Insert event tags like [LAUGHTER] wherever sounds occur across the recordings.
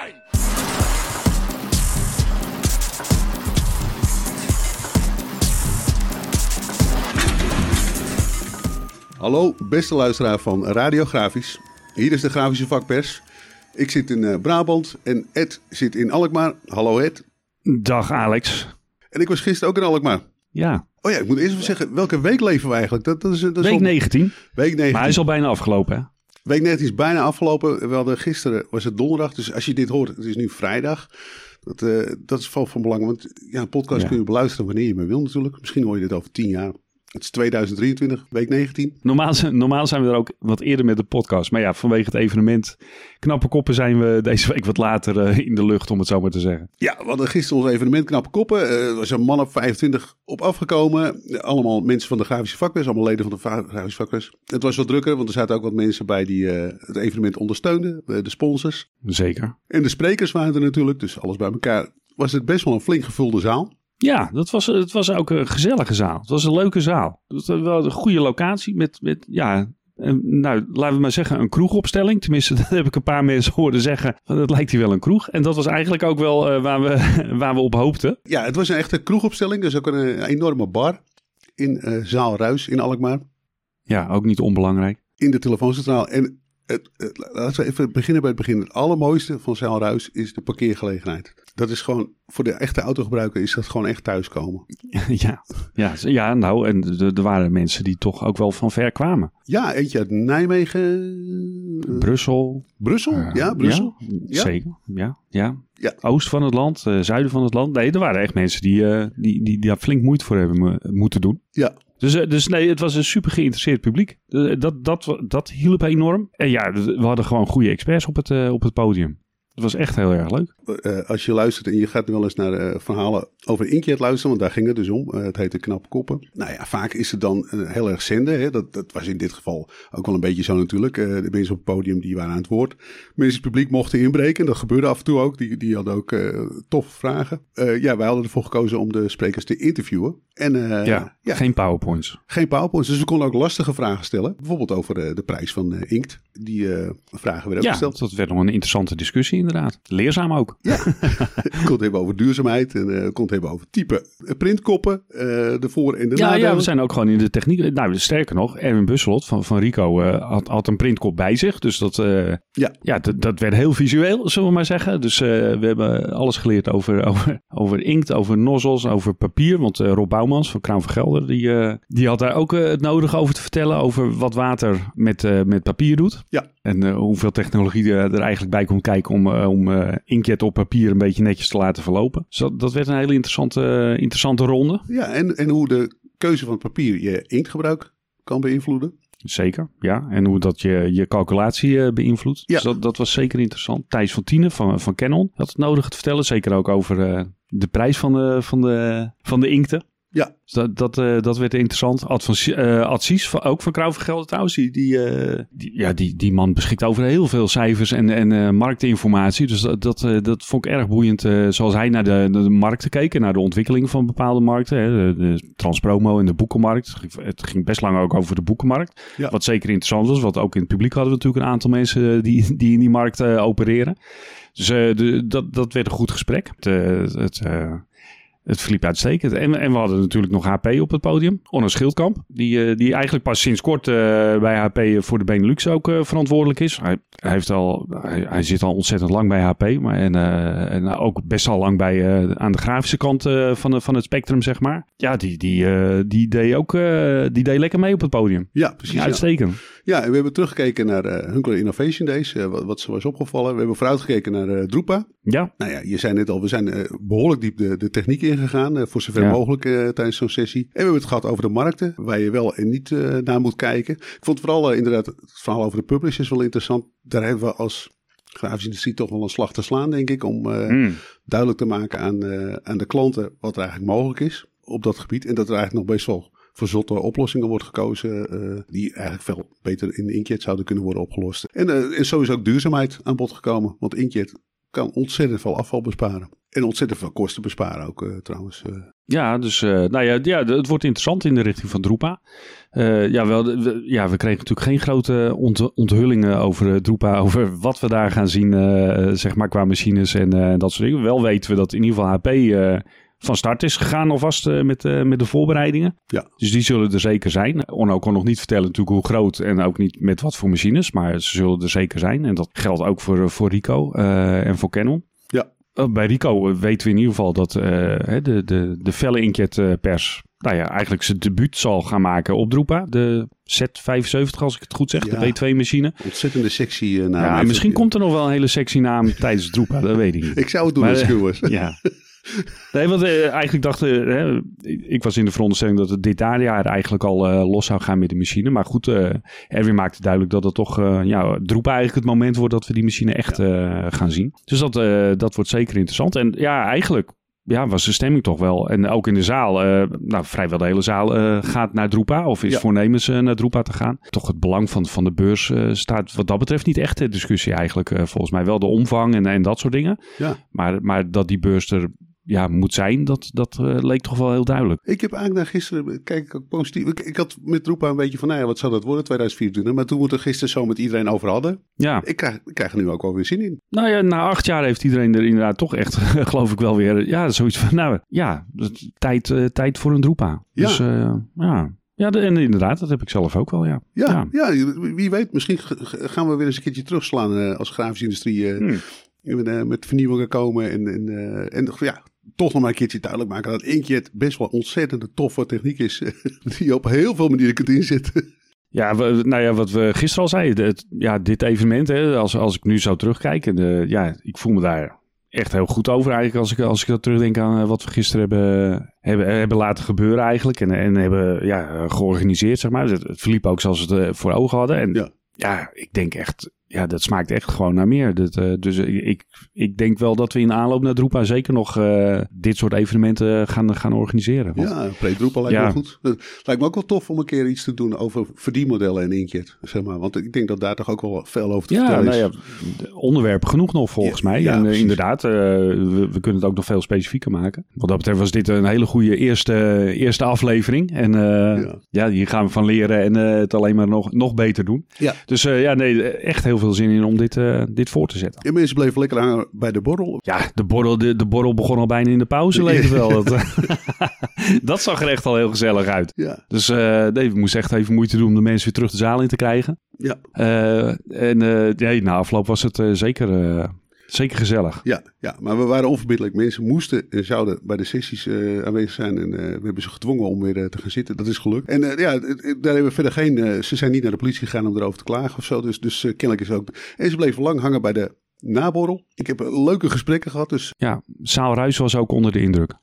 zijn! Hallo, beste luisteraar van Radiografisch. Hier is de grafische vakpers. Ik zit in eh, Brabant en Ed zit in Alkmaar. Hallo Ed. Dag Alex. En ik was gisteren ook in Alkmaar. Ja, Oh ja, ik moet eerst even zeggen, welke week leven we eigenlijk? Dat, dat is, dat is week al- 19. Week 19. Maar hij is al bijna afgelopen, hè? Week 19 is bijna afgelopen. We hadden gisteren, was het donderdag. Dus als je dit hoort, het is nu vrijdag. Dat, eh, dat is van, van belang. Want ja, een podcast Ja. kun je beluisteren wanneer je maar wil natuurlijk. Misschien hoor je dit over 10 jaar. Het is 2023, week 19. Normaal, zijn- normaal zijn we er ook wat eerder met de podcast. Maar ja, vanwege het evenement Knappe Koppen zijn we [LAUGHS] deze week wat later eh, in de lucht, om het zo maar te zeggen. Ja, we hadden gisteren ons evenement Knappe Koppen. Eh, er was een man op 25 op afgekomen. Allemaal mensen van de grafische vakpers. Allemaal leden van de grafische vakpers. Het was wat drukker, want er zaten ook wat mensen bij die eh, het evenement ondersteunden. de sponsors. Zeker. En de sprekers waren er natuurlijk. Dus alles bij elkaar was het best wel een flink gevulde zaal. Ja, dat was, het was ook een gezellige zaal. Het was een leuke zaal. Het was wel een goede locatie met, met ja, een- nou, laten we maar zeggen, een kroegopstelling. Tenminste, [LAUGHS] dat heb ik een paar mensen horen zeggen. Dat lijkt hier wel een kroeg. En dat was eigenlijk ook wel eh, waar, we, [LAUGHS] waar we op hoopten. Ja, het was een echte kroegopstelling. Dus ook een, eh, enorme bar in eh, Zaal Ruis in Alkmaar. Ja, ook niet onbelangrijk. In de telefooncentraal. En het, het- laten we even beginnen bij het begin. Het allermooiste van Zaal Ruis is de parkeergelegenheid. Dat is gewoon, voor de echte autogebruiker is dat gewoon echt thuiskomen. [LAUGHS] ja, ja, ja, nou, en er waren mensen die toch ook wel van ver kwamen. Ja, eentje uit Nijmegen. eh, Brussel. Brussel? eh, ja, Brussel. Ja, Ja. Zeker, ja, ja. Ja. Oost van het land, eh, zuiden van het land. Nee, er waren echt mensen die, die, die, die daar flink moeite voor hebben mo- moeten doen. Ja. Dus, dus nee, het was een super geïnteresseerd publiek. Dat, dat, dat hielp enorm. En ja, we hadden gewoon goede experts op het, op het podium. Het was echt heel erg leuk. Eh, als je luistert en je gaat wel eens naar eh, verhalen over Inkjet luisteren, want daar ging het dus om. Eh, het heette Knappe Koppen. Nou ja, vaak is het dan eh, heel erg zenden. Hè? Dat, dat was in dit geval ook wel een beetje zo natuurlijk. Eh, de mensen op het podium die waren aan het woord. Mensen het publiek mochten inbreken. Dat gebeurde af en toe ook. Die, die hadden ook eh, toffe vragen. Eh, ja, wij hadden ervoor gekozen om de sprekers te interviewen. En eh, ja, ja, geen powerpoints. geen powerpoints. Dus we konden ook lastige vragen stellen. Bijvoorbeeld over eh, de prijs van eh, inkt. Die vragen werden ook Ja, gesteld. dat werd nog een interessante discussie inderdaad. Leerzaam ook. Ja, ik kon het hebben over duurzaamheid en ik kon het hebben over type printkoppen, de voor- en de Ja, nadelen. ja, we zijn ook gewoon in de techniek. Nou, sterker nog, Erwin Busselot van, van Rico had, had een printkop bij zich. Dus dat, Ja. ja, dat, dat werd heel visueel, zullen we maar zeggen. Dus we hebben alles geleerd over, [LAUGHS] over, over inkt, over nozzels, over papier. Want Rob Bouwmans van Kraan van Gelder, die, eh, die had daar ook eh, het nodige over te vertellen. Over wat water met, eh, met papier doet. Ja. En hoeveel technologie er, er eigenlijk bij komt kijken om, om inkjet op papier een beetje netjes te laten verlopen. Dus dat, dat werd een hele interessante, interessante ronde. Ja, en, en hoe de keuze van het papier je inktgebruik kan beïnvloeden. Zeker, ja. En hoe dat je, je calculatie beïnvloedt. Ja. Dus dat, dat was zeker interessant. Thijs van Tienen van, van Canon had het nodig te vertellen. Zeker ook over de prijs van de, van de, van de inkten. Ja. Dus dat, dat, eh, dat werd interessant. Eh, Advies, van, ook van Krauw van Gelder trouwens. Die, die, eh, die, ja, die, die man beschikt over heel veel cijfers en, en marktinformatie. Dus dat, dat, dat vond ik erg boeiend. zoals hij naar de, de markten keek. en Naar de ontwikkeling van bepaalde markten. Hè. De, de Transpromo en de boekenmarkt. Het ging- best lang ook over de boekenmarkt. Ja. Wat zeker interessant was. Want ook in het publiek hadden we natuurlijk een aantal mensen die, die in die markt opereren. Dus de, dat, dat werd een goed gesprek. Het, het, het verliep uitstekend. En, en we hadden natuurlijk nog HP op het podium. Onno Schildkamp. Die, eh, die eigenlijk pas sinds kort eh, bij HP voor de Benelux ook eh, verantwoordelijk is. Hij, hij, heeft al, hij, hij zit al ontzettend lang bij HP. Maar en, en ook best al lang bij, aan de grafische kant van, de, van het spectrum, zeg maar. Ja, die, die, die deed ook die deed lekker mee op het podium. Ja, precies. Ja, uitstekend. ja en we hebben teruggekeken naar eh Hunkler Innovation Days, eh, wat, wat ze was opgevallen. We hebben vooruitgekeken naar eh Drupa. Ja, Nou ja, je zei net al, we zijn eh, behoorlijk diep de, de techniek ingegaan, voor zover Ja. mogelijk tijdens zo'n sessie. En we hebben het gehad over de markten, waar je wel en niet naar moet kijken. Ik vond vooral inderdaad het verhaal over de publishers wel interessant. Daar hebben we als grafische industrie toch wel een slag te slaan, denk ik, om eh, Mm. duidelijk te maken aan, aan de klanten wat er eigenlijk mogelijk is op dat gebied. En dat er eigenlijk nog best wel voor zotte oplossingen wordt gekozen, eh, die eigenlijk veel beter in Inkjet zouden kunnen worden opgelost. En, eh, en zo is ook duurzaamheid aan bod gekomen, want Inkjet kan ontzettend veel afval besparen. En ontzettend veel kosten besparen ook uh, trouwens. Ja, dus nou ja, ja, het wordt interessant in de richting van Drupa. Ja, wel, we, ja, we kregen natuurlijk geen grote ont onthullingen over Drupa, [LAUGHS] over wat we daar gaan zien, zeg maar, qua machines en dat soort dingen. Wel weten we dat in ieder geval HP van start is gegaan alvast uh, met, uh, met de voorbereidingen. Ja. Dus die zullen er zeker zijn. Onno kon nog niet vertellen natuurlijk hoe groot en ook niet met wat voor machines, maar ze zullen er zeker zijn. En dat geldt ook voor, voor Rico uh, en voor Canon. Ja. bij Rico weten we in ieder geval dat de, de, de felle inkjet pers nou ja, eigenlijk zijn debuut zal gaan maken op Drupa. De Z75, als ik het goed zeg, ja, de B2-machine. Ontzettende sexy naam. Ja, misschien komt er nog wel een hele sexy naam tijdens Drupa, dat weet ik niet. Ik zou het doen als Skuwers. [LAUGHS] ja. Nee, want uh, eigenlijk dachten, uh, ik was in de veronderstelling dat het dit jaar eigenlijk al uh, los zou gaan met de machine. Maar goed, Erwin maakte duidelijk dat het toch, ja, droep eigenlijk het moment wordt dat we die machine echt ja. gaan zien. Dus dat, dat wordt zeker interessant. En ja, eigenlijk ja, was de stemming toch wel. En ook in de zaal, nou vrijwel de hele zaal gaat naar Drupa of is ja. voornemens naar Drupa te gaan. Toch het belang van, van de beurs staat wat dat betreft niet echt ter discussie eigenlijk. volgens mij wel de omvang en, en dat soort dingen. Ja. Maar, maar dat die beurs er ja, moet zijn, dat, dat uh, leek toch wel heel duidelijk. Ik heb eigenlijk naar gisteren, kijk ik ook positief. Ik, ik had met Roepa een beetje van, nou ja, wat zou dat worden 2024? Maar toen we het er gisteren zo met iedereen over hadden. Ja. Ik krijg, ik krijg er nu ook wel weer zin in. Nou ja, na acht jaar heeft iedereen er inderdaad toch echt, [LAUGHS] geloof ik wel weer, ja, zoiets van, nou ja, tijd, uh, tijd voor een Droepa. Ja. Dus uh, ja, ja, en inderdaad, dat heb ik zelf ook wel, ja. Ja, ja. ja wie weet, misschien gaan we weer eens een keertje terugslaan uh, als grafische industrie. Uh, hmm. Met vernieuwingen komen en, en, en ja, toch nog maar een keertje duidelijk maken dat Inkjet best wel ontzettend toffe techniek is. [LAUGHS] die je op heel veel manieren kunt inzetten. Ja, we, nou ja, wat we gisteren al zeiden. Het, ja, dit evenement, hè, als, als ik nu zou terugkijken. De, ja, ik voel me daar echt heel goed over eigenlijk. Als ik, als ik dat terugdenk aan wat we gisteren hebben, hebben, hebben laten gebeuren eigenlijk. En, en hebben ja, georganiseerd, zeg maar. Het, het verliep ook zoals we het voor ogen hadden. En ja, ja ik denk echt ja, dat smaakt echt gewoon naar meer. Dat, uh, dus ik, ik denk wel dat we in aanloop naar Droepa zeker nog uh, dit soort evenementen gaan, gaan organiseren. Want, ja, pre-Droepa lijkt ja. me goed. Het lijkt me ook wel tof om een keer iets te doen over verdienmodellen en Inkjet. Zeg maar. Want ik denk dat daar toch ook wel veel over te ja, vertellen nou is. Ja, onderwerp genoeg nog volgens Ja, mij. ja, en precies. inderdaad, uh, we, we kunnen het ook nog veel specifieker maken. Wat dat betreft was dit een hele goede eerste, eerste aflevering. En Ja. hier gaan we van leren en het alleen maar nog, nog beter doen. Ja. Dus ja, nee, echt heel veel zin in om dit, uh, dit voor te zetten. En mensen bleven lekker hangen bij de borrel. Ja, de borrel, de, de borrel begon al bijna in de pauze, leek het wel. [LAUGHS] Dat, [LAUGHS] dat zag er echt al heel gezellig uit. Ja, Dus nee, we moesten echt even moeite doen om de mensen weer terug de zaal in te krijgen. ja, Uh, en nee, na afloop was het zeker, zeker gezellig. ja, ja. Maar we waren onverbiddelijk. Mensen moesten en zouden bij de sessies eh, aanwezig zijn. En eh, we hebben ze gedwongen om weer eh, te gaan zitten. Dat is gelukt. En ja, daar hebben we verder geen... ze zijn niet naar de politie gegaan om erover te klagen of zo. Dus, dus kennelijk is ook... En ze bleven lang hangen bij de naborrel. Ik heb leuke gesprekken gehad. Dus Ja, Saal Ruijs was ook onder de indruk.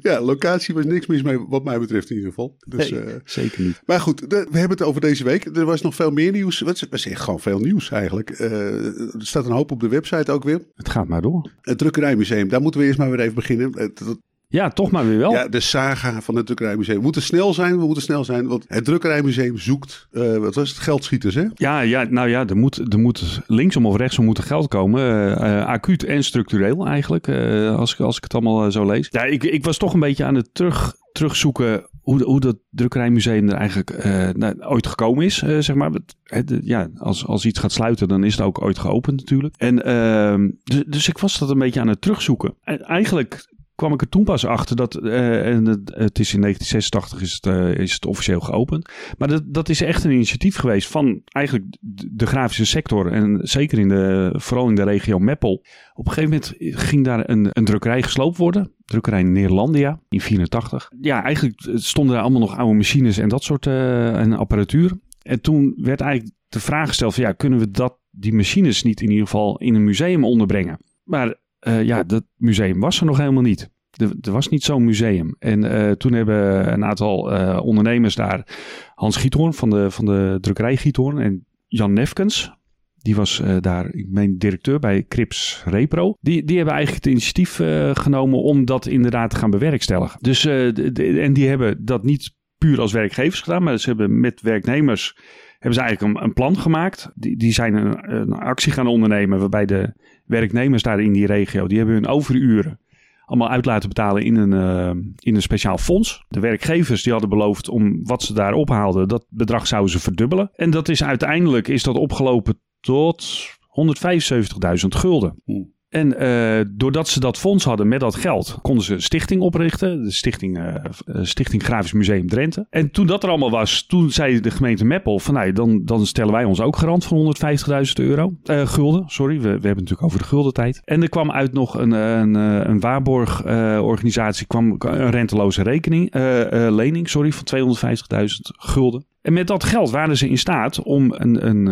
Ja, locatie was niks mis mee, wat mij betreft in ieder geval. Dus, Nee. eh, Zeker niet. maar goed, we hebben het over deze week. Er was nog veel meer nieuws. Het was echt gewoon veel nieuws eigenlijk. Eh, er staat een hoop op de website ook weer. Het gaat maar door. Het Drukkerijmuseum, daar moeten we eerst maar weer even beginnen. Het- het- Ja, toch maar weer wel. Ja, de saga van het Drukkerijmuseum. We moeten snel zijn, we moeten snel zijn. Want het Drukkerijmuseum zoekt, eh, wat was het, geldschieters hè? Ja, ja, nou ja, er moet, er moet linksom of rechtsom moet er geld komen. eh, acuut en structureel eigenlijk, als, ik, als ik het allemaal zo lees. Ja, ik, ik was toch een beetje aan het terug, terugzoeken hoe, hoe dat drukkerijmuseum er eigenlijk eh, nou, ooit gekomen is, zeg maar. Het, ja, als, als iets gaat sluiten, dan is het ook ooit geopend natuurlijk. En, ehm, dus, dus ik was dat een beetje aan het terugzoeken. En eigenlijk kwam ik er toen pas achter dat, eh, en het, is in 1986 is het, eh, is het officieel geopend. Maar dat, dat is echt een initiatief geweest van eigenlijk de grafische sector. En zeker in de, vooral in de regio Meppel. Op een gegeven moment ging daar een, een drukkerij gesloopt worden. Drukkerij Neerlandia in 84. Ja, eigenlijk stonden daar allemaal nog oude machines en dat soort eh, en apparatuur. En toen werd eigenlijk de vraag gesteld van ja, kunnen we dat, die machines niet in ieder geval in een museum onderbrengen? Maar ja, dat museum was er nog helemaal niet. Er, was niet zo'n museum. En eh, toen hebben een aantal eh, ondernemers daar, Hans Giethoorn van de, van de drukkerij Giethoorn en Jan Nefkens, die was eh, daar, ik meen, directeur bij Crips Repro. Die, die hebben eigenlijk het initiatief genomen om dat inderdaad te gaan bewerkstelligen. Dus, en die hebben dat niet puur als werkgevers gedaan, maar ze hebben met werknemers hebben ze eigenlijk een, een plan gemaakt. Die, die zijn een, een, actie gaan ondernemen waarbij de werknemers daar in die regio, die hebben hun overuren allemaal uit laten betalen in een, uh, in een speciaal fonds. De werkgevers die hadden beloofd om wat ze daar ophaalden, dat bedrag zouden ze verdubbelen. En dat is uiteindelijk is dat opgelopen tot 175.000 gulden. En uh, doordat ze dat fonds hadden met dat geld, konden ze een stichting oprichten. De stichting, uh, stichting Grafisch Museum Drenthe. En toen dat er allemaal was, toen zei de gemeente Meppel van nou, dan, dan stellen wij ons ook garant van 150.000 euro. Gulden, sorry. We, we hebben het natuurlijk over de guldentijd. En er kwam uit nog een, een, een waarborgorganisatie, kwam een renteloze rekening, lening sorry, van 250.000 gulden. En met dat geld waren ze in staat om een, een,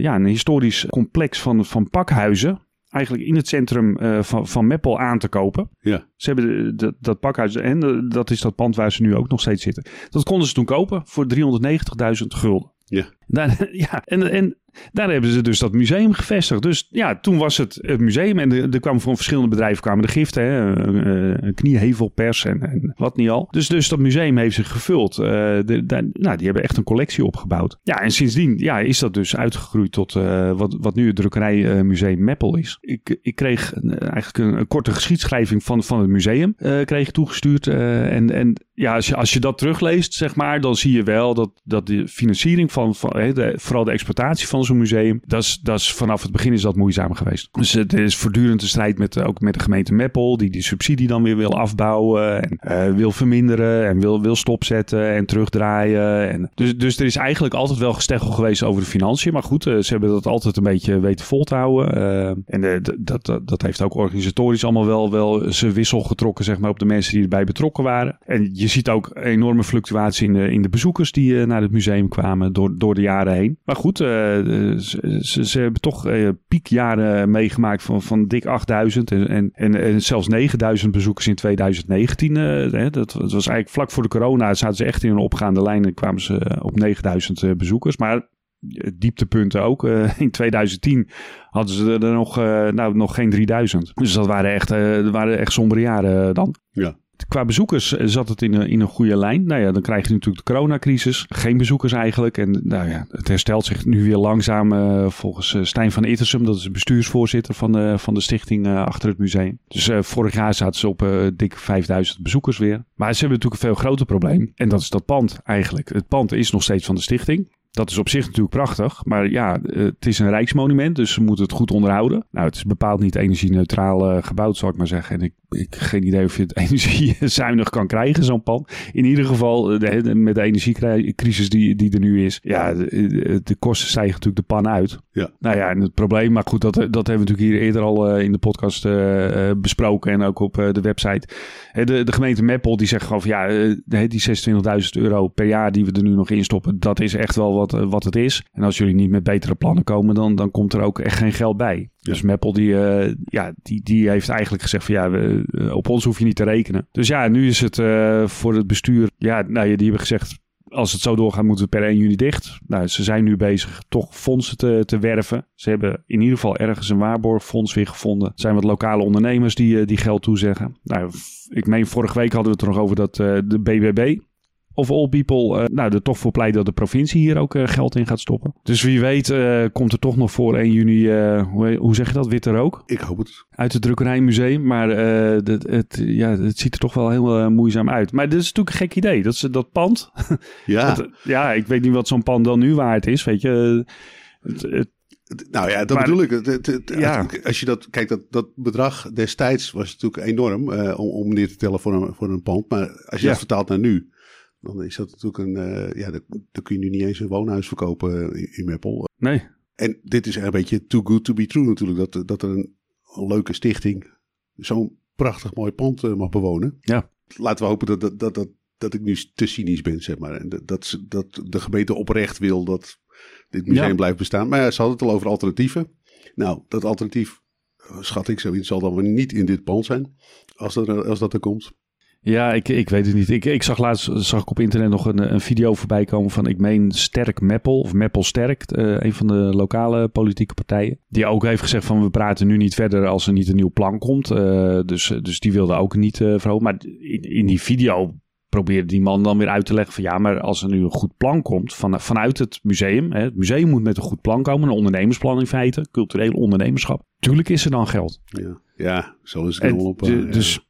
ja, een historisch complex van, van pakhuizen eigenlijk in het centrum uh, van, van Meppel aan te kopen. Ja. Ze hebben de, de, dat pakhuis en de, dat is dat pand waar ze nu ook nog steeds zitten. Dat konden ze toen kopen voor 390.000 gulden. Ja. [LAUGHS] Ja, en, en daar hebben ze dus dat museum gevestigd. Dus ja, toen was het het museum. En er, kwamen van verschillende bedrijven kwamen de giften. Hè, een, een kniehevelpers en, wat niet al. Dus, dus dat museum heeft zich gevuld. Uh, de, nou, die hebben echt een collectie opgebouwd. Ja, en sindsdien ja, is dat dus uitgegroeid tot wat, wat nu het drukkerijmuseum Meppel is. Ik, ik kreeg eigenlijk een, korte geschiedschrijving van, van het museum. Kreeg toegestuurd. en, en ja, als je, als je dat terugleest, zeg maar, dan zie je wel dat, dat de financiering van, van de, vooral de exploitatie van zo'n museum, dat is, dat is vanaf het begin is dat moeizaam geweest. Dus het is voortdurend een strijd met, ook met de gemeente Meppel, die die subsidie dan weer wil afbouwen en uh, wil verminderen en wil, wil stopzetten en terugdraaien. En, dus, dus er is eigenlijk altijd wel gesteggel geweest over de financiën. Maar goed, uh, ze hebben dat altijd een beetje weten vol te houden. En dat, dat, dat heeft ook organisatorisch allemaal wel, wel zijn wissel getrokken, zeg maar, op de mensen die erbij betrokken waren. En je ziet ook enorme fluctuatie in de, in de bezoekers die naar het museum kwamen door, door de jaren heen. Maar goed, ze, ze, ze, hebben toch uh, piekjaren meegemaakt van, van dik 8000 en, en, en, en zelfs 9000 bezoekers in 2019. Uh, hè, dat, dat, was eigenlijk vlak voor de corona, zaten ze echt in een opgaande lijn en kwamen ze op 9000 bezoekers. Maar dieptepunten ook. Uh, in 2010 hadden ze er nog, uh, nou, nog geen 3000. Dus dat waren echt, uh, waren echt sombere jaren dan. Ja. Qua bezoekers zat het in een, in een goede lijn. Nou ja, dan krijg je natuurlijk de coronacrisis. Geen bezoekers eigenlijk. En nou ja, het herstelt zich nu weer langzaam uh, volgens uh, Stijn van Ittersum. Dat is de bestuursvoorzitter van de, van de stichting achter het museum. Dus vorig jaar zaten ze op dik 5000 bezoekers weer. Maar ze hebben natuurlijk een veel groter probleem. En dat is dat pand eigenlijk. Het pand is nog steeds van de stichting. Dat is op zich natuurlijk prachtig. Maar ja, het is een rijksmonument, dus ze moeten het goed onderhouden. Nou, het is bepaald niet energie-neutraal gebouwd, zal ik maar zeggen. En ik, ik heb geen idee of je het [LAUGHS] energiezuinig kan krijgen, zo'n pand. In ieder geval, de, met de energiecrisis die, die er nu is. Ja, de, de, kosten stijgen natuurlijk de pan uit. Ja. Nou ja, en het probleem, maar goed, dat, dat hebben we natuurlijk hier eerder al uh, in de podcast uh, besproken. En ook op de website. De, de gemeente Meppel, die zegt gewoon van ja, die 26.000 euro per jaar die we er nu nog in stoppen. Dat is echt wel wat wat, wat het is. En als jullie niet met betere plannen komen, dan, dan komt er ook echt geen geld bij. Dus Meppel die, uh, ja, die, die heeft eigenlijk gezegd van ja, we, op ons hoef je niet te rekenen. Dus ja, nu is het uh, voor het bestuur, ja, nou, die hebben gezegd als het zo doorgaat, moeten we per 1 juni dicht. Nou, ze zijn nu bezig toch fondsen te, te werven. Ze hebben in ieder geval ergens een waarborgfonds weer gevonden. Er zijn wat lokale ondernemers die, die geld toezeggen. Nou, ik meen, vorige week hadden we het er nog over dat de BBB, of all people uh, nou, er toch voor pleit dat de provincie hier ook uh, geld in gaat stoppen. Dus wie weet uh, komt er toch nog voor 1 juni, hoe, hoe, zeg je dat, witte rook? Ik hoop het. Uit het drukkerijmuseum, maar het, het, ja, het ziet er toch wel heel moeizaam uit. Maar dit is natuurlijk een gek idee, dat, is, dat pand. [LAUGHS] Ja. dat, ja, ik weet niet wat zo'n pand dan nu waard is, weet je. Het, nou ja, dat maar, bedoel ik. Het, het, het, ja. Als je dat kijkt, dat, dat bedrag destijds was natuurlijk enorm uh, om, om neer te tellen voor een, voor een pand. Maar als je ja. dat vertaalt naar nu, dan is dat natuurlijk een. Uh, ja, dan kun je nu niet eens een woonhuis verkopen in, in Meppel. Nee. En dit is een beetje too good to be true natuurlijk. Dat, dat er een, een leuke stichting zo'n prachtig mooi pand uh, mag bewonen. Ja. Laten we hopen dat, dat, dat, dat, dat ik nu te cynisch ben, zeg maar. En dat, dat, dat de gemeente oprecht wil dat dit museum ja. blijft bestaan. Maar ja, ze hadden het al over alternatieven. Nou, dat alternatief, schat ik zoiets, zal dan wel niet in dit pand zijn. Als, als dat er komt. Ja, ik, ik weet het niet. Ik, ik zag laatst zag ik op internet nog een, een video voorbij komen van, ik meen Sterk Meppel, of Meppel Sterk, uh, een van de lokale politieke partijen. Die ook heeft gezegd van, we praten nu niet verder als er niet een nieuw plan komt. Uh, dus, dus die wilde ook niet uh, verhogen. Maar in, in die video probeerde die man dan weer uit te leggen van ja, maar als er nu een goed plan komt van, vanuit het museum. Hè, het museum moet met een goed plan komen, een ondernemersplan in feite, cultureel ondernemerschap. Tuurlijk is er dan geld. Ja, ja zo is het wel op. Uh, dus ja,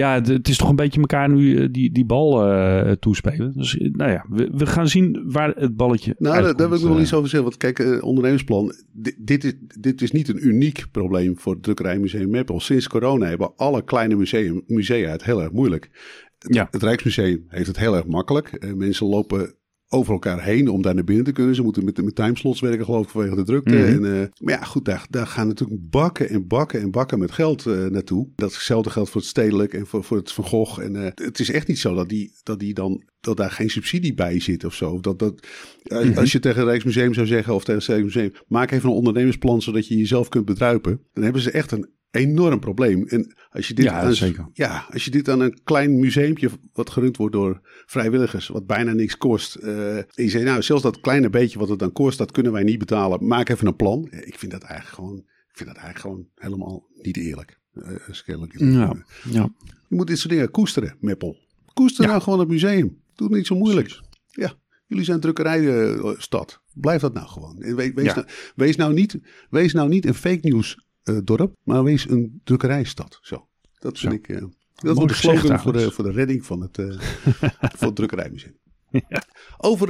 het is toch een beetje elkaar nu eh, die, die bal uh, toespelen. Dus nou ja, we, we, gaan zien waar het balletje Nou, daar, wil ik nog iets over zeggen. Want kijk, uh, ondernemersplan, dit, dit, is, dit is niet een uniek probleem voor het drukkerijmuseum Meppel. Sinds corona hebben alle kleine museum, musea het heel erg moeilijk. Ja. Het Rijksmuseum heeft het heel erg makkelijk. mensen lopen over elkaar heen om daar naar binnen te kunnen. Ze moeten met, met timeslots werken, geloof ik, vanwege de drukte. Mhm. en, uh, maar ja, goed, daar, daar gaan natuurlijk bakken en bakken en bakken met geld uh, naartoe. Datzelfde geldt voor het stedelijk en voor, voor het Van Gogh. En uh, het is echt niet zo dat die, dat die dan dat daar geen subsidie bij zit of zo. Dat, dat, mhm. Als je tegen het Rijksmuseum zou zeggen of tegen het Rijksmuseum, maak even een ondernemersplan zodat je jezelf kunt bedruipen. Dan hebben ze echt een enorm probleem. En als je dit, ja, aan, zeker. Ja, als je dit aan een klein museumpje wat gerund wordt door vrijwilligers, wat bijna niks kost. Uh, en je zegt, nou, zelfs dat kleine beetje wat het dan kost, dat kunnen wij niet betalen. Maak even een plan. Ik vind dat eigenlijk gewoon, ik vind dat eigenlijk gewoon helemaal niet eerlijk. Uh, ja, ja. Je moet dit soort dingen koesteren, Meppel. Koester nou gewoon het museum. Doe het niet zo moeilijk. Ja, jullie zijn drukkerijstad. Blijf dat nou gewoon. Wees, wees, nou, wees, nou niet, wees nou niet een fake news dorp, maar wees een drukkerijstad. Zo, dat vind ik. Uh, dat wordt de slogan voor de, voor de redding van het, uh, [LAUGHS] voor het drukkerijmuseum. Ja. Over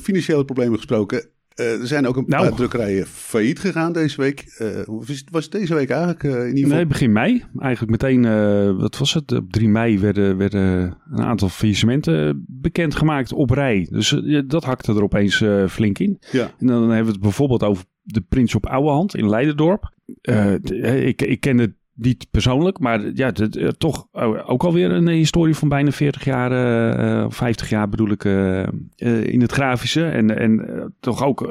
financiële problemen gesproken. er zijn ook een nou. paar drukkerijen failliet gegaan deze week. was het deze week eigenlijk in ieder geval? Nee, begin mei. Eigenlijk meteen, wat was het? Op 3 mei werden, werden een aantal faillissementen bekendgemaakt op rij. Dus dat hakte er opeens flink in. Ja. En dan hebben we het bijvoorbeeld over de Prins op Ouwehand in Leidendorp. Uh, ik, ik ken het niet persoonlijk, maar ja, uh, toch ook alweer een historie van bijna 40 jaar, of 50 jaar bedoel ik, in het grafische. En, en toch ook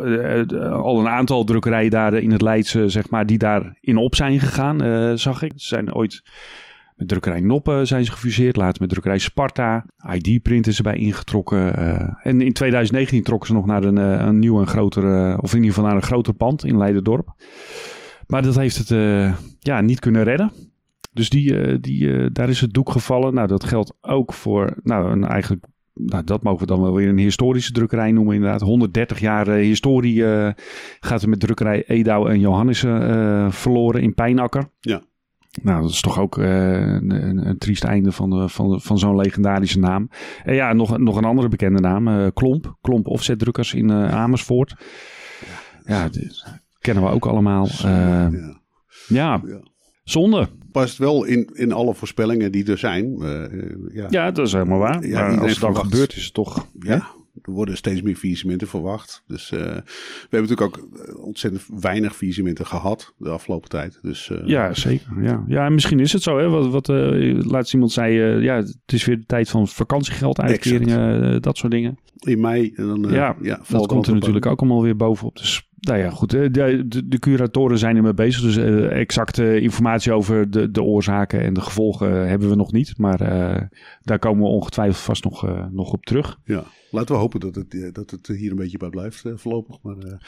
al een aantal drukkerijen daar in het Leidse, zeg maar, die daarin op zijn gegaan, zag ik. Ze zijn ooit met drukkerij Noppen zijn ze gefuseerd, later met drukkerij Sparta. ID-print is erbij ingetrokken. en in 2019 trokken ze nog naar een, een nieuw en groter, of in ieder geval naar een groter pand in Leidendorp. Maar dat heeft het ja, niet kunnen redden. Dus die, die, daar is het doek gevallen. Nou, dat geldt ook voor, nou, eigenlijk, nou, dat mogen we dan wel weer een historische drukkerij noemen. Inderdaad, 130 jaar historie gaat er met drukkerij Edouw en Johannissen verloren in Pijnakker. Ja. Nou, dat is toch ook een, een, een, triest einde van, de, van, van zo'n legendarische naam. En ja, nog, nog een andere bekende naam, Klomp. Klomp Offsetdrukkers in Amersfoort. Ja, kennen we ook allemaal. Uh, ja. Ja, zonde. Past wel in, in alle voorspellingen die er zijn. Uh, ja. ja, dat is helemaal waar. Ja, maar als het dan gebeurt is het toch... Ja, er worden steeds meer faillissementen verwacht. Dus uh, we hebben natuurlijk ook ontzettend weinig faillissementen gehad de afgelopen tijd. Dus, uh, ja, zeker. Ja. ja, en misschien is het zo. Hè, wat, wat uh, laatst iemand zei, ja, het is weer de tijd van vakantiegeld, uitkeringen, dat soort dingen. In mei. En dan, ja, ja dat komt er natuurlijk ook allemaal weer bovenop. Dus nou ja, goed. De, de, de curatoren zijn ermee bezig. Dus uh, exacte informatie over de, de oorzaken en de gevolgen hebben we nog niet. Maar uh, daar komen we ongetwijfeld vast nog, uh, nog op terug. Ja, laten we hopen dat het, dat het hier een beetje bij blijft voorlopig. Maar,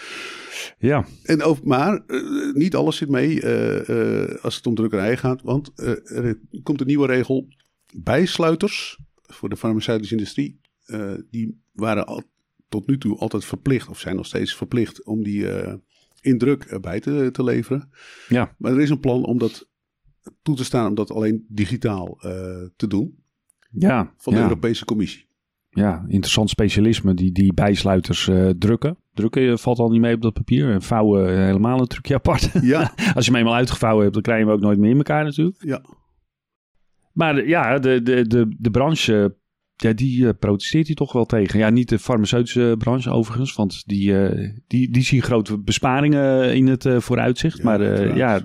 ja. En over, maar niet alles zit mee als het om drukkerij gaat. Want er komt een nieuwe regel. Bijsluiters voor de farmaceutische industrie. die waren al tot nu toe altijd verplicht, of zijn nog steeds verplicht, om die uh, indruk erbij te, te leveren. Ja. Maar er is een plan om dat toe te staan, om dat alleen digitaal uh, te doen. Ja. Van de ja. Europese Commissie. Ja, interessant specialisme, die, die bijsluiters uh, drukken. Drukken valt al niet mee op dat papier. En vouwen helemaal een trucje apart. [LAUGHS] Ja. Als je hem eenmaal uitgevouwen hebt, dan krijg je hem ook nooit meer in elkaar natuurlijk. Ja. Maar ja, de, de, de, de branche ja, die uh, protesteert hij toch wel tegen. Ja, niet de farmaceutische branche overigens, want die, uh, die, die zien grote besparingen in het vooruitzicht. Ja, maar ja, ja,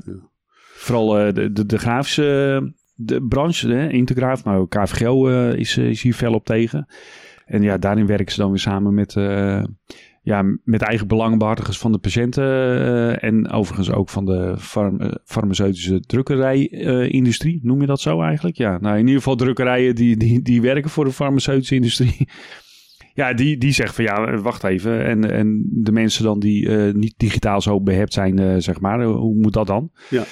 vooral de, de, de grafische de branche, hè, Integraaf, maar ook KVGO is, is hier fel op tegen. En ja, daarin werken ze dan weer samen met ja, met eigen belangenbehartigers van de patiënten uh, en overigens ook van de farm, uh, farmaceutische drukkerijindustrie. Uh, Noem je dat zo eigenlijk? Ja, nou in ieder geval drukkerijen die, die, die werken voor de farmaceutische industrie. ja, die, die zeggen van ja, wacht even. En, en de mensen dan die niet digitaal zo behept zijn, zeg maar, hoe moet dat dan? Ja.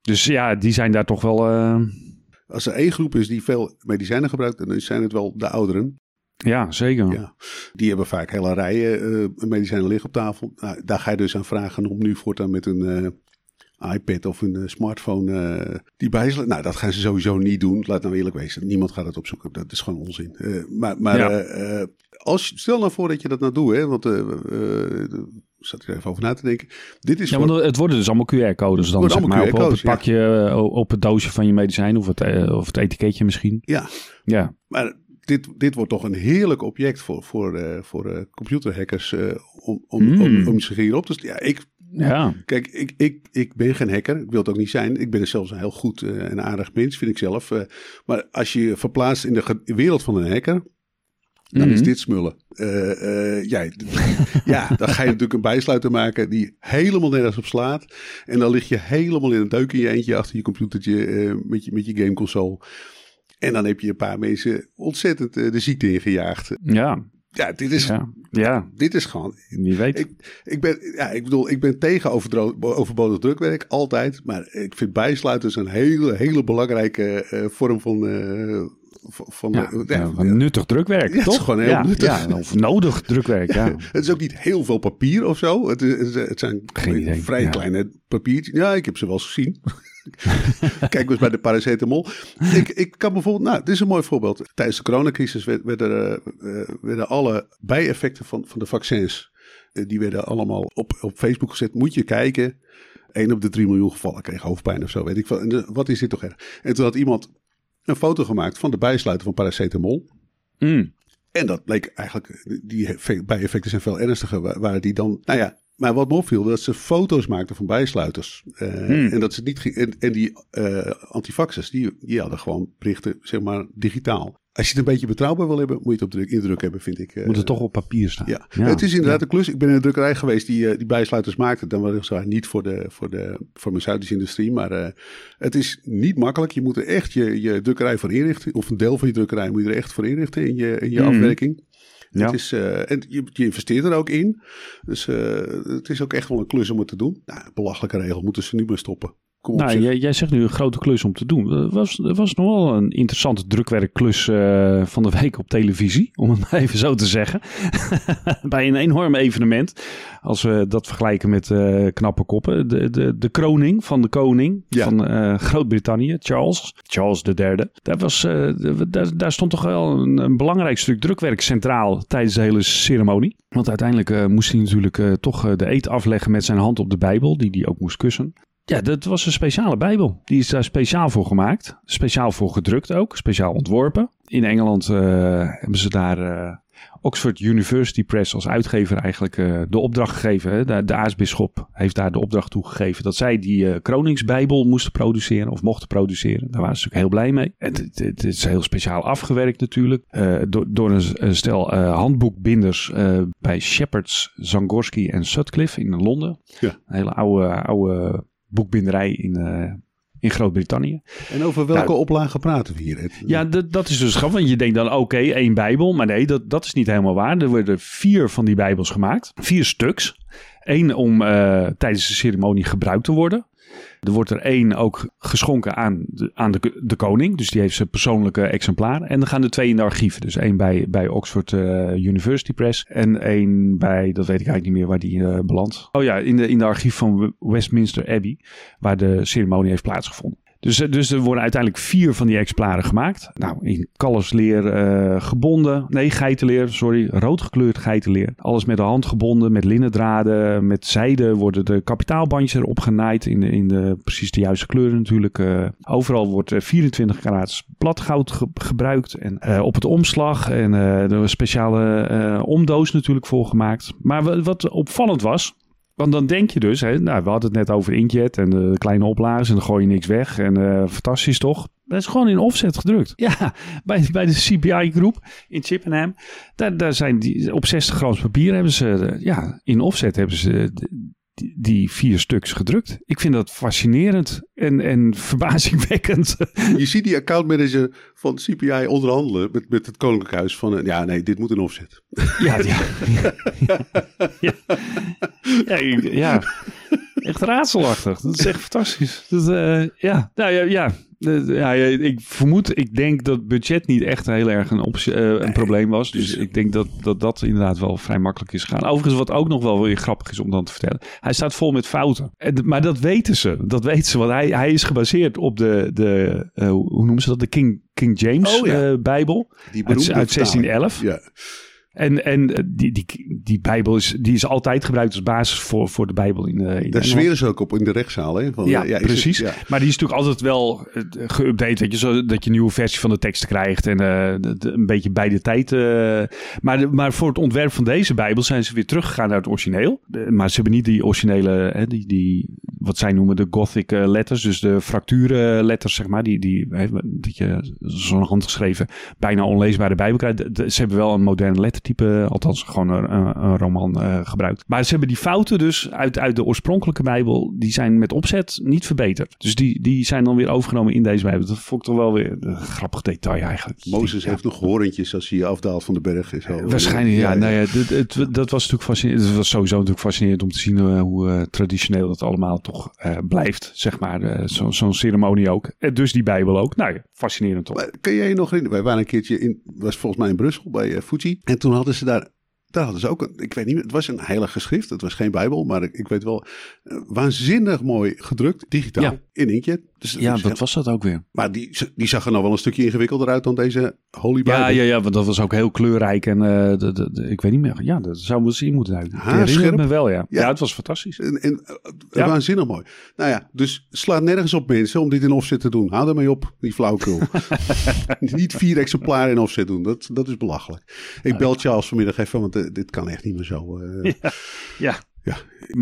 Dus ja, die zijn daar toch wel Als er één groep is die veel medicijnen gebruikt, dan zijn het wel de ouderen. Ja, zeker. Ja. Die hebben vaak hele rijen uh, medicijnen liggen op tafel. Nou, daar ga je dus aan vragen om nu voortaan met een uh, iPad of een uh, smartphone die bijsluit. Nou, dat gaan ze sowieso niet doen. Laat nou eerlijk wezen. Niemand gaat het opzoeken. Dat is gewoon onzin. maar maar ja. als, stel nou voor dat je dat nou doet, hè, want zat er even over na te denken. Dit is ja, want het worden dus allemaal QR-codes dan, zeg maar, op, op, het pakje, op het doosje van je medicijn of het, of het etiketje misschien. Ja, ja. maar dit, dit wordt toch een heerlijk object voor, voor, uh, voor uh, computerhackers uh, om, om, mm. om, om zich hierop te... Ja, ik, ja. Kijk, ik, ik, ik ben geen hacker. Ik wil het ook niet zijn. Ik ben zelfs een heel goed en aardig mens, vind ik zelf. maar als je je verplaatst in de wereld van een hacker... Dan is dit smullen. ja, [LAUGHS] ja, dan ga je natuurlijk een bijsluiter maken die helemaal nergens op slaat. En dan lig je helemaal in een deuk in je eentje achter je computertje met, je, met je gameconsole. En dan heb je een paar mensen ontzettend uh, de ziekte ingejaagd. Ja. Ja, dit is, ja. ja. Dit is gewoon. Wie weet. Ik, ik, ben, ja, ik bedoel, ik ben tegen overbodig drukwerk, altijd. Maar ik vind bijsluiters een hele, hele belangrijke uh, vorm van. Uh, van, ja, ja, van nuttig drukwerk, ja, toch? gewoon heel nuttig. Ja, of nodig drukwerk, ja. [LAUGHS] het is ook niet heel veel papier of zo. Het, is, het zijn vrij kleine papiertjes. Ja, ik heb ze wel eens gezien. [LAUGHS] Kijk eens bij de paracetamol. Ik, ik kan bijvoorbeeld, nou, dit is een mooi voorbeeld. Tijdens de coronacrisis werden, uh, werden alle bijeffecten van, van de vaccins, uh, die werden allemaal op, op Facebook gezet. Moet je kijken. 1 op de 3 miljoen gevallen kreeg hoofdpijn of zo, weet ik veel. En wat is dit toch erg? En toen had iemand een foto gemaakt van de bijsluiter van paracetamol. Mm. En dat bleek eigenlijk, die bijeffecten zijn veel ernstiger. Waar die dan, nou ja, maar wat me opviel, dat ze foto's maakten van bijsluiters. Uh, hmm. En dat ze niet. En, en die uh, antifaxers, die, die hadden gewoon berichten, zeg maar, digitaal. Als je het een beetje betrouwbaar wil hebben, moet je het op druk, indruk hebben, vind ik. Uh, moet het toch op papier staan. Ja, het is inderdaad een klus. Ik ben in een drukkerij geweest die, die bijsluiters maakte. Dan was het niet voor de, voor de farmaceutische industrie, maar het is niet makkelijk. Je moet er echt je, je drukkerij voor inrichten. Of een deel van je drukkerij moet je er echt voor inrichten in je, in je hmm. afwerking. Ja. Het is, uh, en je, je, investeert er ook in. Dus uh, het is ook echt wel een klus om het te doen. Nou, belachelijke regel moeten ze nu maar stoppen. Nou, jij, jij, zegt nu een grote klus om te doen. Er was, er was nog wel een interessante drukwerkklus uh, van de week op televisie, om het [LAUGHS] maar even zo te zeggen. [LAUGHS] Bij een enorm evenement. Als we dat vergelijken met uh, knappe koppen. De, de, de kroning van de koning ja. van uh, Groot-Brittannië, Charles. Charles III. Daar, was, daar, daar stond toch wel een, een, belangrijk stuk drukwerk centraal tijdens de hele ceremonie. Want uiteindelijk moest hij natuurlijk toch de eet afleggen met zijn hand op de Bijbel, die hij ook moest kussen. Ja, dat was een speciale Bijbel. Die is daar speciaal voor gemaakt. Speciaal voor gedrukt ook. Speciaal ontworpen. In Engeland uh, hebben ze daar uh, Oxford University Press als uitgever eigenlijk uh, de opdracht gegeven. Hè? De, de aartsbisschop heeft daar de opdracht toegegeven dat zij die Kroningsbijbel moesten produceren of mochten produceren. Daar waren ze natuurlijk heel blij mee. Het, het, het is heel speciaal afgewerkt natuurlijk. door, door een, een stel handboekbinders bij Shepherds, Zangorski en Sutcliffe in Londen. Ja. Een hele oude, oude boekbinderij in, uh, in Groot-Brittannië. En over welke nou, oplagen praten we hier? Ja, dat is dus grappig. Want je denkt dan, oké, okay, één Bijbel. Maar nee, dat, dat is niet helemaal waar. Er worden vier van die Bijbels gemaakt. Vier stuks. Eén om uh, tijdens de ceremonie gebruikt te worden. Er wordt er één ook geschonken aan, de, aan de, de koning. Dus die heeft zijn persoonlijke exemplaar. En dan gaan er twee in de archieven. Dus één bij, bij Oxford uh, University Press. En één bij, dat weet ik eigenlijk niet meer waar die uh, belandt. Oh ja, in de, in de archief van Westminster Abbey. Waar de ceremonie heeft plaatsgevonden. Dus, eh, dus er worden uiteindelijk vier van die exemplaren gemaakt. Nou, in kalfsleer uh, gebonden. Nee, geitenleer, sorry. Rood gekleurd geitenleer. Alles met de hand gebonden, met linnendraden, met zijde worden de kapitaalbandjes erop genaaid. In in de precies de juiste kleuren natuurlijk. Uh, overal wordt 24 karaats bladgoud ge gebruikt. En op het omslag. En er was speciale omdoos natuurlijk voor gemaakt. Maar wat opvallend was, want dan denk je dus, hè, nou, we hadden het net over inkjet en de kleine oplages en dan gooi je niks weg. En uh, fantastisch toch? Dat is gewoon in offset gedrukt. Ja, bij, bij de CPI-groep in Chippenham. Daar, daar zijn die, op 60 grams papier hebben ze, uh, ja, in offset hebben ze die, die, vier stuks gedrukt. Ik vind dat fascinerend en, en verbazingwekkend. [LAUGHS] Je ziet die accountmanager van CPI onderhandelen met, met het Koninklijk Huis van... Ja, nee, dit moet een offset. Ja, ja. [LAUGHS] ja, ja, ja, echt raadselachtig. Dat is echt fantastisch. Dat, uh, ja, nou ja, ja. De- ja, ik vermoed, ik denk dat budget niet echt heel erg een, optie, eh, een probleem was. Dus ik denk dat, dat dat inderdaad wel vrij makkelijk is gegaan. Overigens, wat ook nog wel weer grappig is om dan te vertellen. Hij staat vol met fouten. Maar dat weten ze. Dat weten ze. Want hij, hij is gebaseerd op de, de eh, hoe noemen ze dat? De King, King James Oh, ja. eh, Bijbel. Die Uit, uit vertaling. 1611. Ja. En, en eh, die, die, die Bijbel is, die is altijd gebruikt als basis voor, voor de Bijbel in, eh, in Daar zweren ze ook op in de rechtszaal. Hè? Van, Ja, eh, het- precies. ja. Maar die is natuurlijk altijd wel geüpdate. Weet je, zo, dat je een nieuwe versie van de tekst krijgt. En een beetje bij de tijd. maar, maar voor het ontwerp van deze Bijbel zijn ze weer teruggegaan naar het origineel. Maar ze hebben niet die originele, hè, die, die, wat zij noemen de Gothic letters. Dus de fracturenletters, zeg maar. Die, die, hè, dat je zo'n handgeschreven, bijna onleesbare Bijbel krijgt. Ze hebben wel een moderne lettertype, althans gewoon een, een, roman eh, gebruikt. Maar ze hebben die fouten dus uit, uit de oorspronkelijke Bijbel, die zijn met opzet niet verbeterd. Dus die, die zijn dan weer overgenomen in deze Bijbel. Dat vond ik toch wel weer een grappig detail eigenlijk. Mozes heeft nog horentjes als hij afdaalt van de berg. Zo. Waarschijnlijk, ja. Nou ja, het, het- dat was natuurlijk fascinerend. Het was sowieso natuurlijk fascinerend om te zien eh, hoe eh, traditioneel dat allemaal toch blijft, zeg maar. eh, zo- Zo'n ceremonie ook. En dus die Bijbel ook. Nou ja, fascinerend toch? Maar kun jij je nog herinneren? Wij waren een keertje in, was volgens mij in Brussel bij Fuji. En toen hadden ze daar, daar hadden ze ook, een, ik weet niet meer, het was een heilig geschrift. Het was geen Bijbel, maar ik, ik weet wel, eh, waanzinnig mooi gedrukt, digitaal, Ja. in inkjet. Dus, Ja, dus- wat was dat ook weer? Maar die, die zag er nou wel een stukje ingewikkelder uit dan deze Holy Bijbel. Ja, ja, ja, want dat was ook heel kleurrijk. En eh, de, de, de- ik weet niet meer. Ja, dat zou wel zien moeten uit. Ik herinner me wel, ja. Ja. ja. het was fantastisch. En, en eh, Ja. waanzinnig mooi. Nou ja, dus slaat nergens op mensen om dit in offset te doen. Hou ermee op, die flauwkul. [LAUGHS] [LAUGHS] Niet vier exemplaren in offset doen, dat, dat is belachelijk. Ik bel Charles vanmiddag even, want eh, dit kan echt niet meer zo. [LAUGHS] Ja. Ja.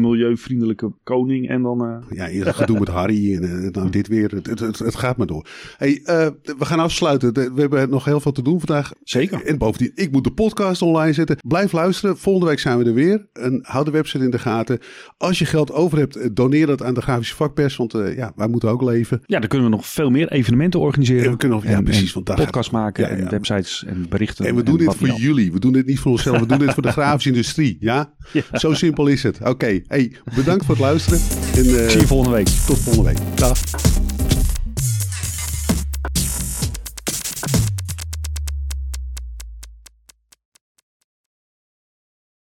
Milieuvriendelijke koning en dan... eh, Ja, eerst gedoe met Harry en eh, dan dit weer. Het, het, het, het gaat maar door. Hey, eh, we gaan afsluiten. We hebben nog heel veel te doen vandaag. Zeker. En bovendien, ik moet de podcast online zetten. Blijf luisteren. Volgende week zijn we er weer. En hou de website in de gaten. Als je geld over hebt, doneer dat aan de grafische vakpers. Want eh, ja, wij moeten ook leven. Ja, dan kunnen we nog veel meer evenementen organiseren. We kunnen nog- ja, En- precies, en podcasts maken Ja, ja. en websites en berichten. En we doen dit voor jullie. We doen dit niet voor onszelf. We doen dit voor de grafische industrie. Ja? [LAUGHS] Ja. Zo simpel is het. Oké. Hey, bedankt voor het luisteren. En eh, zie je volgende week. tot volgende week. Dag.